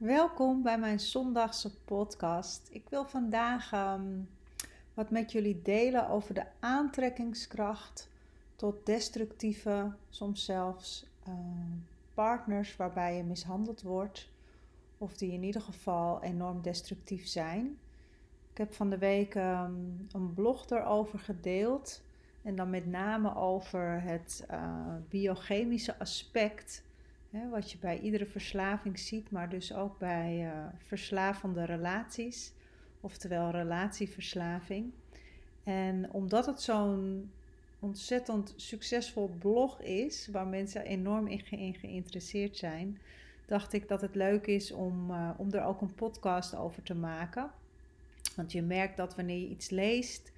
Welkom bij mijn zondagse podcast. Ik wil vandaag um, wat met jullie delen over de aantrekkingskracht tot destructieve, soms zelfs uh, partners waarbij je mishandeld wordt of die in ieder geval enorm destructief zijn. Ik heb van de week um, een blog erover gedeeld en dan met name over het uh, biochemische aspect Hè, wat je bij iedere verslaving ziet, maar dus ook bij uh, verslavende relaties, oftewel relatieverslaving. En omdat het zo'n ontzettend succesvol blog is, waar mensen enorm in, geïnteresseerd zijn, dacht ik dat het leuk is om, uh, om er ook een podcast over te maken. Want je merkt dat wanneer je iets leest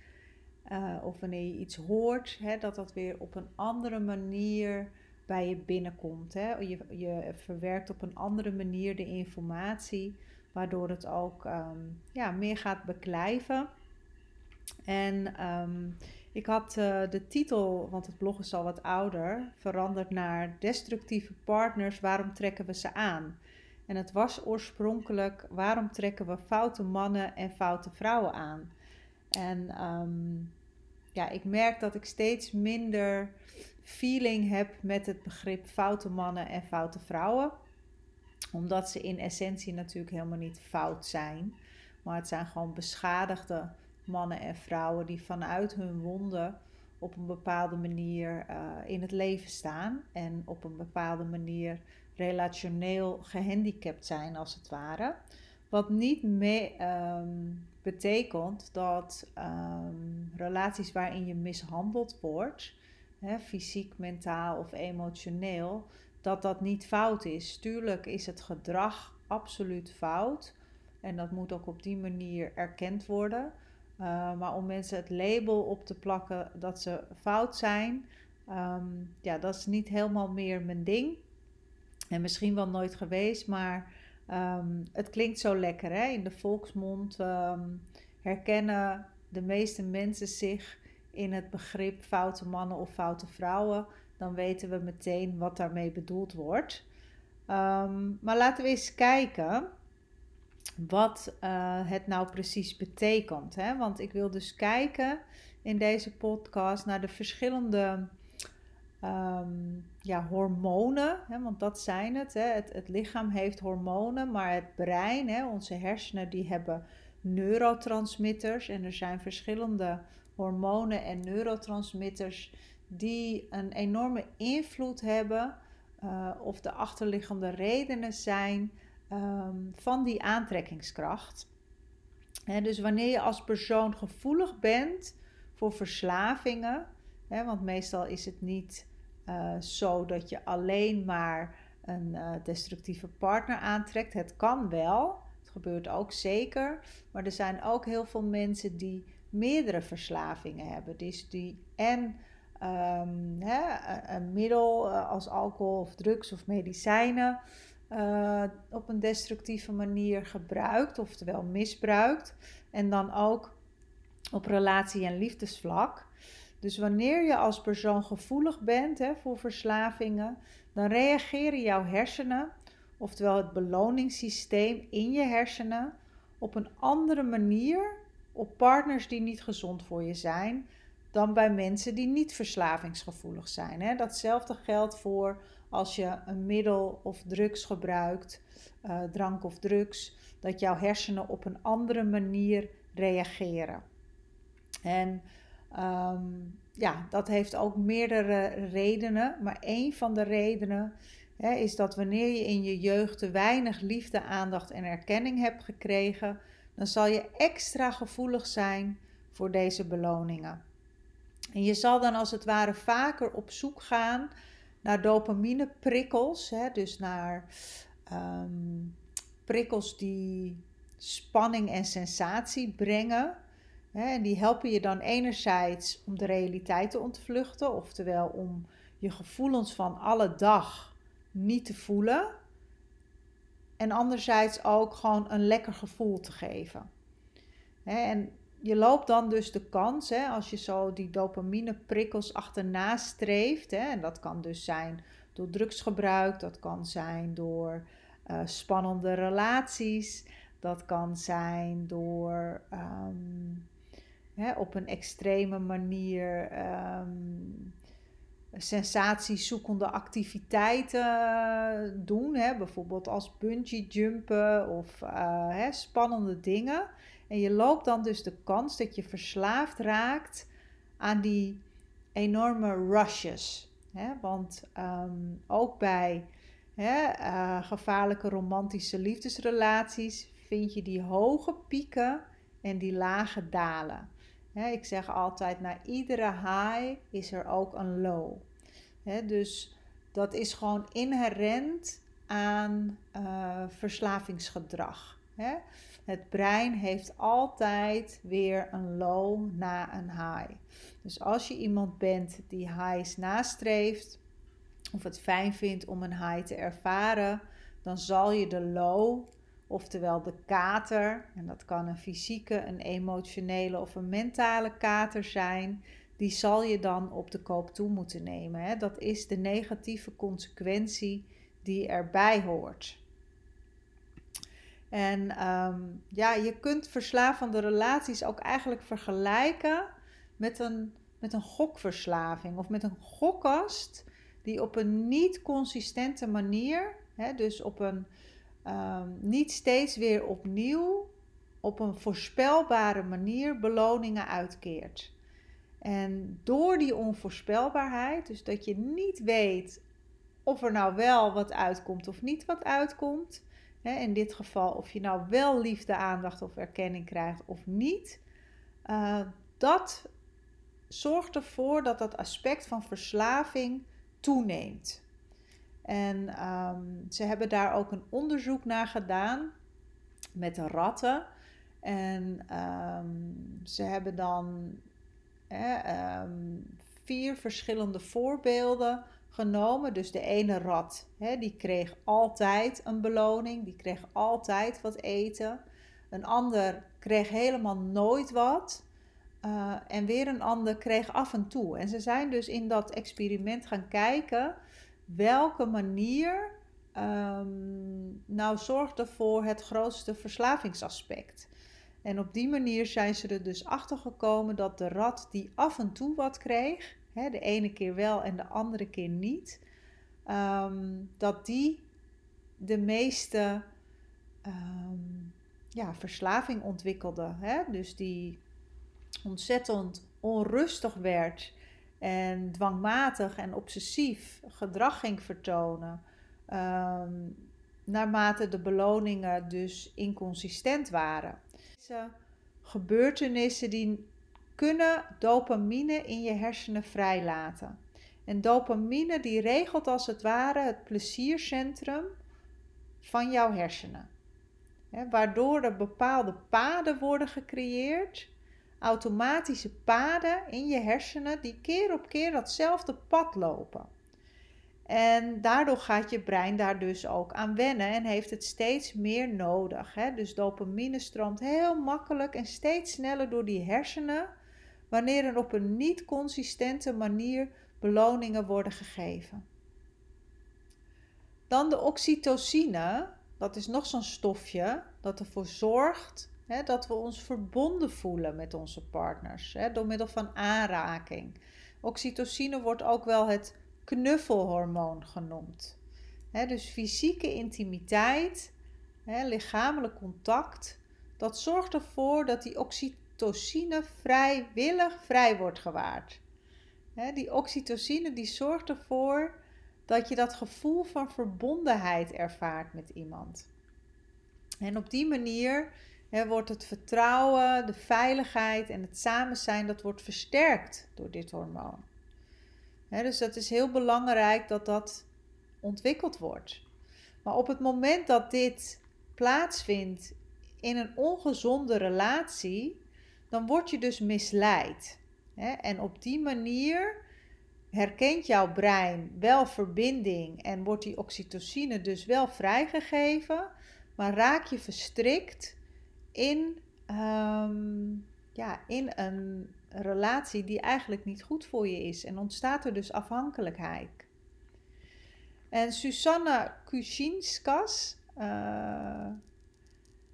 uh, of wanneer je iets hoort, hè, dat dat weer op een andere manier bij je binnenkomt. Hè? Je, je verwerkt op een andere manier de informatie, waardoor het ook um, ja, meer gaat beklijven. En um, ik had uh, de titel, want het blog is al wat ouder, veranderd naar Destructieve partners, waarom trekken we ze aan? En het was oorspronkelijk waarom trekken we foute mannen en foute vrouwen aan? En um, ja, ik merk dat ik steeds minder feeling heb met het begrip foute mannen en foute vrouwen. Omdat ze in essentie natuurlijk helemaal niet fout zijn. Maar het zijn gewoon beschadigde mannen en vrouwen die vanuit hun wonden op een bepaalde manier uh, in het leven staan. En op een bepaalde manier relationeel gehandicapt zijn, als het ware. Wat niet mee, um, betekent dat um, relaties waarin je mishandeld wordt, hè, fysiek, mentaal of emotioneel, dat dat niet fout is. Tuurlijk is het gedrag absoluut fout. En dat moet ook op die manier erkend worden. Uh, maar om mensen het label op te plakken dat ze fout zijn, um, ja, dat is niet helemaal meer mijn ding. En misschien wel nooit geweest, maar um, het klinkt zo lekker hè? in de volksmond. Um, herkennen de meeste mensen zich in het begrip foute mannen of foute vrouwen, dan weten we meteen wat daarmee bedoeld wordt. Um, maar laten we eens kijken wat uh, het nou precies betekent. Hè? Want ik wil dus kijken in deze podcast naar de verschillende um, ja, hormonen. Hè? Want dat zijn het, hè? het. Lichaam heeft hormonen, maar het brein, hè, onze hersenen, die hebben neurotransmitters. En er zijn verschillende hormonen en neurotransmitters die een enorme invloed hebben uh, of de achterliggende redenen zijn um, van die aantrekkingskracht. dus wanneer je als persoon gevoelig bent voor verslavingen, want meestal is het niet uh, zo dat je alleen maar een uh, destructieve partner aantrekt. Het kan wel, het gebeurt ook zeker, maar er zijn ook heel veel mensen die meerdere verslavingen hebben. Dus die en um, hè, een middel uh, als alcohol of drugs of medicijnen op een destructieve manier gebruikt, oftewel misbruikt. En dan ook op relatie- en liefdesvlak. Dus wanneer je als persoon gevoelig bent hè, voor verslavingen, dan reageren jouw hersenen, oftewel het beloningssysteem in je hersenen, op een andere manier op partners die niet gezond voor je zijn dan bij mensen die niet verslavingsgevoelig zijn. Hè. Datzelfde geldt voor als je een middel of drugs gebruikt, uh, drank of drugs, dat jouw hersenen op een andere manier reageren. En um, ja, dat heeft ook meerdere redenen, maar één van de redenen hè, is dat wanneer je in je jeugd te weinig liefde, aandacht en erkenning hebt gekregen, dan zal je extra gevoelig zijn voor deze beloningen. En je zal dan als het ware vaker op zoek gaan naar dopamineprikkels, hè, dus naar um, prikkels die spanning en sensatie brengen. En die helpen je dan enerzijds om de realiteit te ontvluchten, oftewel om je gevoelens van alle dag niet te voelen. En anderzijds ook gewoon een lekker gevoel te geven. En je loopt dan dus de kans, hè, als je zo die dopamine prikkels achterna streeft. Hè, en dat kan dus zijn door drugsgebruik, dat kan zijn door uh, spannende relaties, dat kan zijn door um, hè, op een extreme manier um, sensatiezoekende activiteiten doen. Hè, bijvoorbeeld als bungee jumpen of uh, hè, spannende dingen. En je loopt dan dus de kans dat je verslaafd raakt aan die enorme rushes. Hè? Want um, ook bij hè, uh, gevaarlijke romantische liefdesrelaties vind je die hoge pieken en die lage dalen. Ik zeg altijd, na iedere high is er ook een low. dus dat is gewoon inherent aan uh, verslavingsgedrag. Het brein heeft altijd weer een low na een high. Dus als je iemand bent die highs nastreeft, of het fijn vindt om een high te ervaren, dan zal je de low, oftewel de kater, en dat kan een fysieke, een emotionele of een mentale kater zijn, die zal je dan op de koop toe moeten nemen. Dat is de negatieve consequentie die erbij hoort. En um, ja, je kunt verslavende relaties ook eigenlijk vergelijken met een, met een gokverslaving of met een gokkast die op een niet consistente manier, hè, dus op een um, niet steeds weer opnieuw, op een voorspelbare manier beloningen uitkeert. En door die onvoorspelbaarheid, dus dat je niet weet of er nou wel wat uitkomt of niet wat uitkomt, in dit geval of je nou wel liefde, aandacht of erkenning krijgt of niet. Uh, dat zorgt ervoor dat dat aspect van verslaving toeneemt. En um, ze hebben daar ook een onderzoek naar gedaan met ratten. En um, ze hebben dan um, vier verschillende voorbeelden genomen. Dus de ene rat, hè, die kreeg altijd een beloning, die kreeg altijd wat eten. Een ander kreeg helemaal nooit wat. Uh, en weer een ander kreeg af en toe. En ze zijn dus in dat experiment gaan kijken welke manier um, nou zorgde voor het grootste verslavingsaspect. En op die manier zijn ze er dus achter gekomen dat de rat die af en toe wat kreeg, hè, de ene keer wel en de andere keer niet, ehm, dat die de meeste um, ja, verslaving ontwikkelde. Hè? Dus die ontzettend onrustig werd en dwangmatig en obsessief gedrag ging vertonen. Um, naarmate de beloningen dus inconsistent waren. Deze gebeurtenissen die kunnen dopamine in je hersenen vrijlaten. En dopamine die regelt als het ware het pleziercentrum van jouw hersenen. waardoor er bepaalde paden worden gecreëerd, automatische paden in je hersenen die keer op keer datzelfde pad lopen. En daardoor gaat je brein daar dus ook aan wennen en heeft het steeds meer nodig. Hè? Dus dopamine stroomt heel makkelijk en steeds sneller door die hersenen wanneer er op een niet consistente manier beloningen worden gegeven. Dan de oxytocine, dat is nog zo'n stofje dat ervoor zorgt dat we ons verbonden voelen met onze partners door middel van aanraking. Oxytocine wordt ook wel het knuffelhormoon genoemd. Dus fysieke intimiteit, lichamelijk contact, dat zorgt ervoor dat die oxytocine oxytocine vrijwillig vrij wordt gewaard. die oxytocine die zorgt ervoor dat je dat gevoel van verbondenheid ervaart met iemand. En op die manier wordt het vertrouwen, de veiligheid en het samen zijn, dat wordt versterkt door dit hormoon. dus dat is heel belangrijk dat dat ontwikkeld wordt. Maar op het moment dat dit plaatsvindt in een ongezonde relatie, dan word je dus misleid. En op die manier herkent jouw brein wel verbinding en wordt die oxytocine dus wel vrijgegeven, maar raak je verstrikt in, ehm, ja, in een relatie die eigenlijk niet goed voor je is en ontstaat er dus afhankelijkheid. En Susanne Kuchinskas, uh,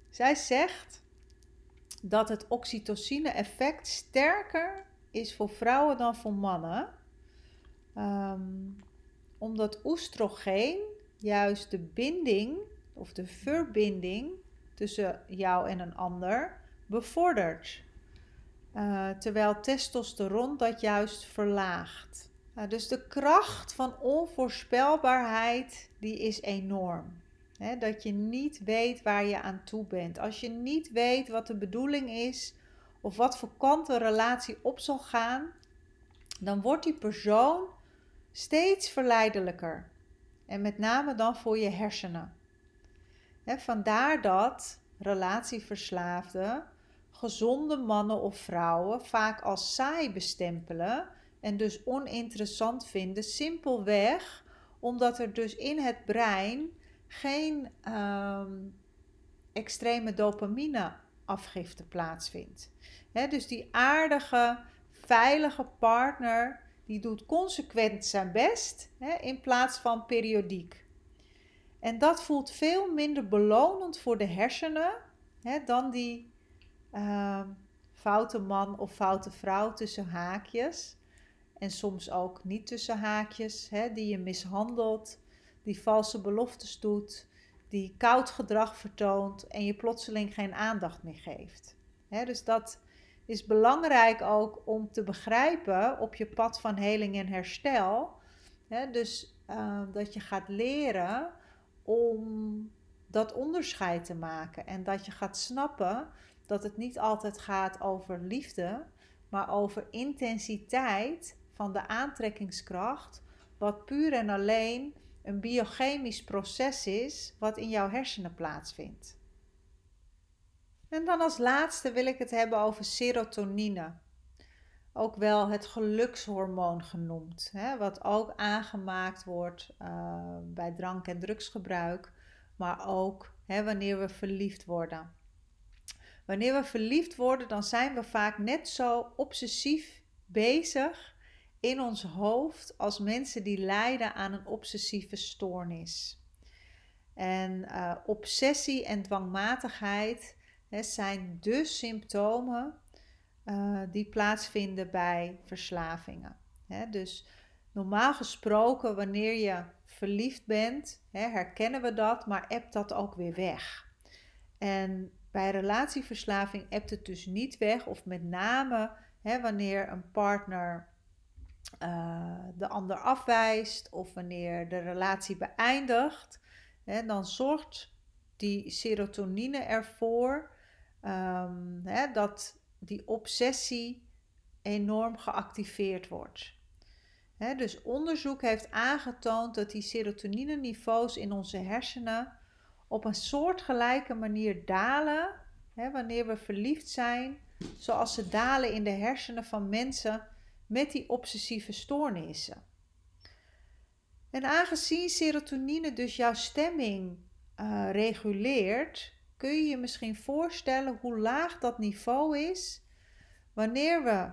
zij zegt dat het oxytocine-effect sterker is voor vrouwen dan voor mannen. Um, omdat oestrogeen juist de binding of de verbinding tussen jou en een ander bevordert. Uh, terwijl testosteron dat juist verlaagt. Uh, dus de kracht van onvoorspelbaarheid die is enorm. Dat je niet weet waar je aan toe bent. Als je niet weet wat de bedoeling is of wat voor kant een relatie op zal gaan, dan wordt die persoon steeds verleidelijker. En met name dan voor je hersenen. Vandaar dat relatieverslaafden gezonde mannen of vrouwen vaak als saai bestempelen en dus oninteressant vinden, simpelweg omdat er dus in het brein geen ehm, extreme dopamine afgifte plaatsvindt. dus die aardige, veilige partner, die doet consequent zijn best in plaats van periodiek. En dat voelt veel minder belonend voor de hersenen dan die uh, foute man of foute vrouw tussen haakjes. En soms ook niet tussen haakjes, die je mishandelt, die valse beloftes doet, die koud gedrag vertoont en je plotseling geen aandacht meer geeft. dus dat is belangrijk ook om te begrijpen op je pad van heling en herstel. dus uh, dat je gaat leren om dat onderscheid te maken en dat je gaat snappen dat het niet altijd gaat over liefde, maar over intensiteit van de aantrekkingskracht, wat puur en alleen een biochemisch proces is wat in jouw hersenen plaatsvindt. En dan als laatste wil ik het hebben over serotonine. Ook wel het gelukshormoon genoemd, hè, wat ook aangemaakt wordt uh, bij drank- en drugsgebruik, maar ook hè, wanneer we verliefd worden. Wanneer we verliefd worden, dan zijn we vaak net zo obsessief bezig in ons hoofd als mensen die lijden aan een obsessieve stoornis. En uh, obsessie en dwangmatigheid hè, zijn de symptomen uh, die plaatsvinden bij verslavingen. Dus normaal gesproken, wanneer je verliefd bent, herkennen we dat, maar appt dat ook weer weg. En bij relatieverslaving ebt het dus niet weg, of met name wanneer een partner uh, de ander afwijst of wanneer de relatie beëindigt, dan zorgt die serotonine ervoor hè, dat die obsessie enorm geactiveerd wordt. Dus onderzoek heeft aangetoond dat die serotonine niveaus in onze hersenen op een soortgelijke manier dalen wanneer we verliefd zijn, zoals ze dalen in de hersenen van mensen met die obsessieve stoornissen. En aangezien serotonine dus jouw stemming uh, reguleert, kun je je misschien voorstellen hoe laag dat niveau is wanneer we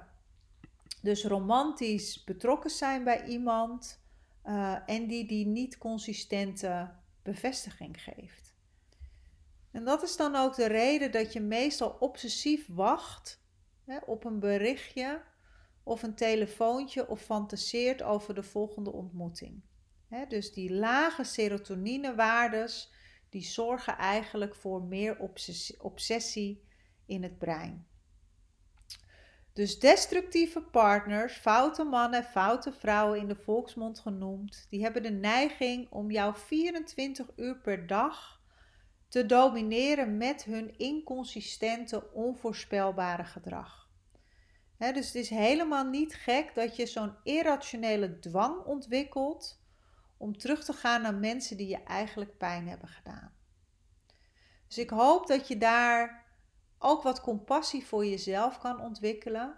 dus romantisch betrokken zijn bij iemand uh, en die die niet consistente bevestiging geeft. En dat is dan ook de reden dat je meestal obsessief wacht hè, op een berichtje of een telefoontje of fantaseert over de volgende ontmoeting. Dus die lage serotoninewaardes die zorgen eigenlijk voor meer obsessie, in het brein. Dus destructieve partners, foute mannen, foute vrouwen in de volksmond genoemd, die hebben de neiging om jou 24 uur per dag te domineren met hun inconsistente, onvoorspelbare gedrag. dus het is helemaal niet gek dat je zo'n irrationele dwang ontwikkelt om terug te gaan naar mensen die je eigenlijk pijn hebben gedaan. Dus ik hoop dat je daar ook wat compassie voor jezelf kan ontwikkelen.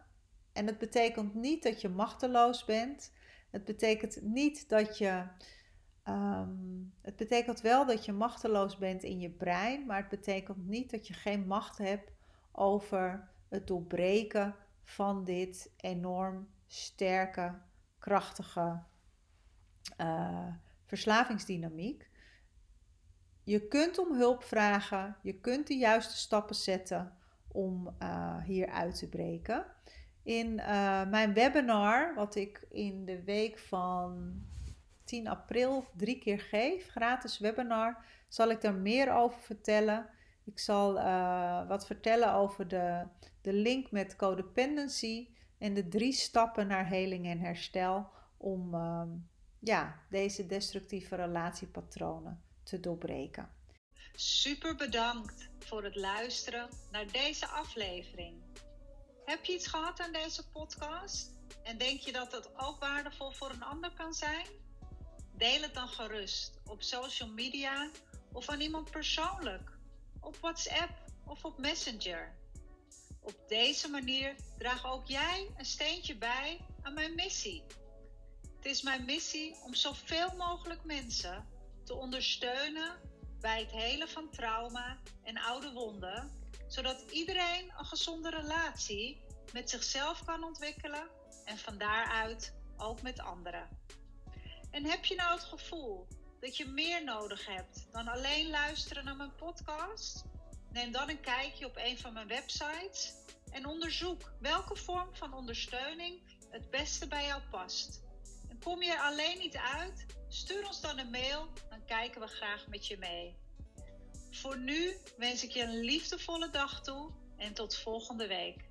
En het betekent niet dat je machteloos bent. Het betekent niet dat je. Ehm, het betekent wel dat je machteloos bent in je brein, maar het betekent niet dat je geen macht hebt over het doorbreken van dit enorm sterke, krachtige uh, verslavingsdynamiek. Je kunt om hulp vragen, je kunt de juiste stappen zetten om uh, hier uit te breken. In uh, mijn webinar, wat ik in de week van 10 april drie keer geef, gratis webinar, zal ik daar meer over vertellen. Ik zal wat vertellen over de, de link met codependency en de drie stappen naar heling en herstel om uh, ja, deze destructieve relatiepatronen te doorbreken. Super bedankt voor het luisteren naar deze aflevering. Heb je iets gehad aan deze podcast? En denk je dat het ook waardevol voor een ander kan zijn? Deel het dan gerust op social media of aan iemand persoonlijk, op WhatsApp of op Messenger. Op deze manier draag ook jij een steentje bij aan mijn missie. Het is mijn missie om zoveel mogelijk mensen te ondersteunen bij het helen van trauma en oude wonden, zodat iedereen een gezonde relatie met zichzelf kan ontwikkelen en van daaruit ook met anderen. En heb je nou het gevoel dat je meer nodig hebt dan alleen luisteren naar mijn podcast? Neem dan een kijkje op een van mijn websites en onderzoek welke vorm van ondersteuning het beste bij jou past. Kom je er alleen niet uit? Stuur ons dan een mail, dan kijken we graag met je mee. Voor nu wens ik je een liefdevolle dag toe en tot volgende week.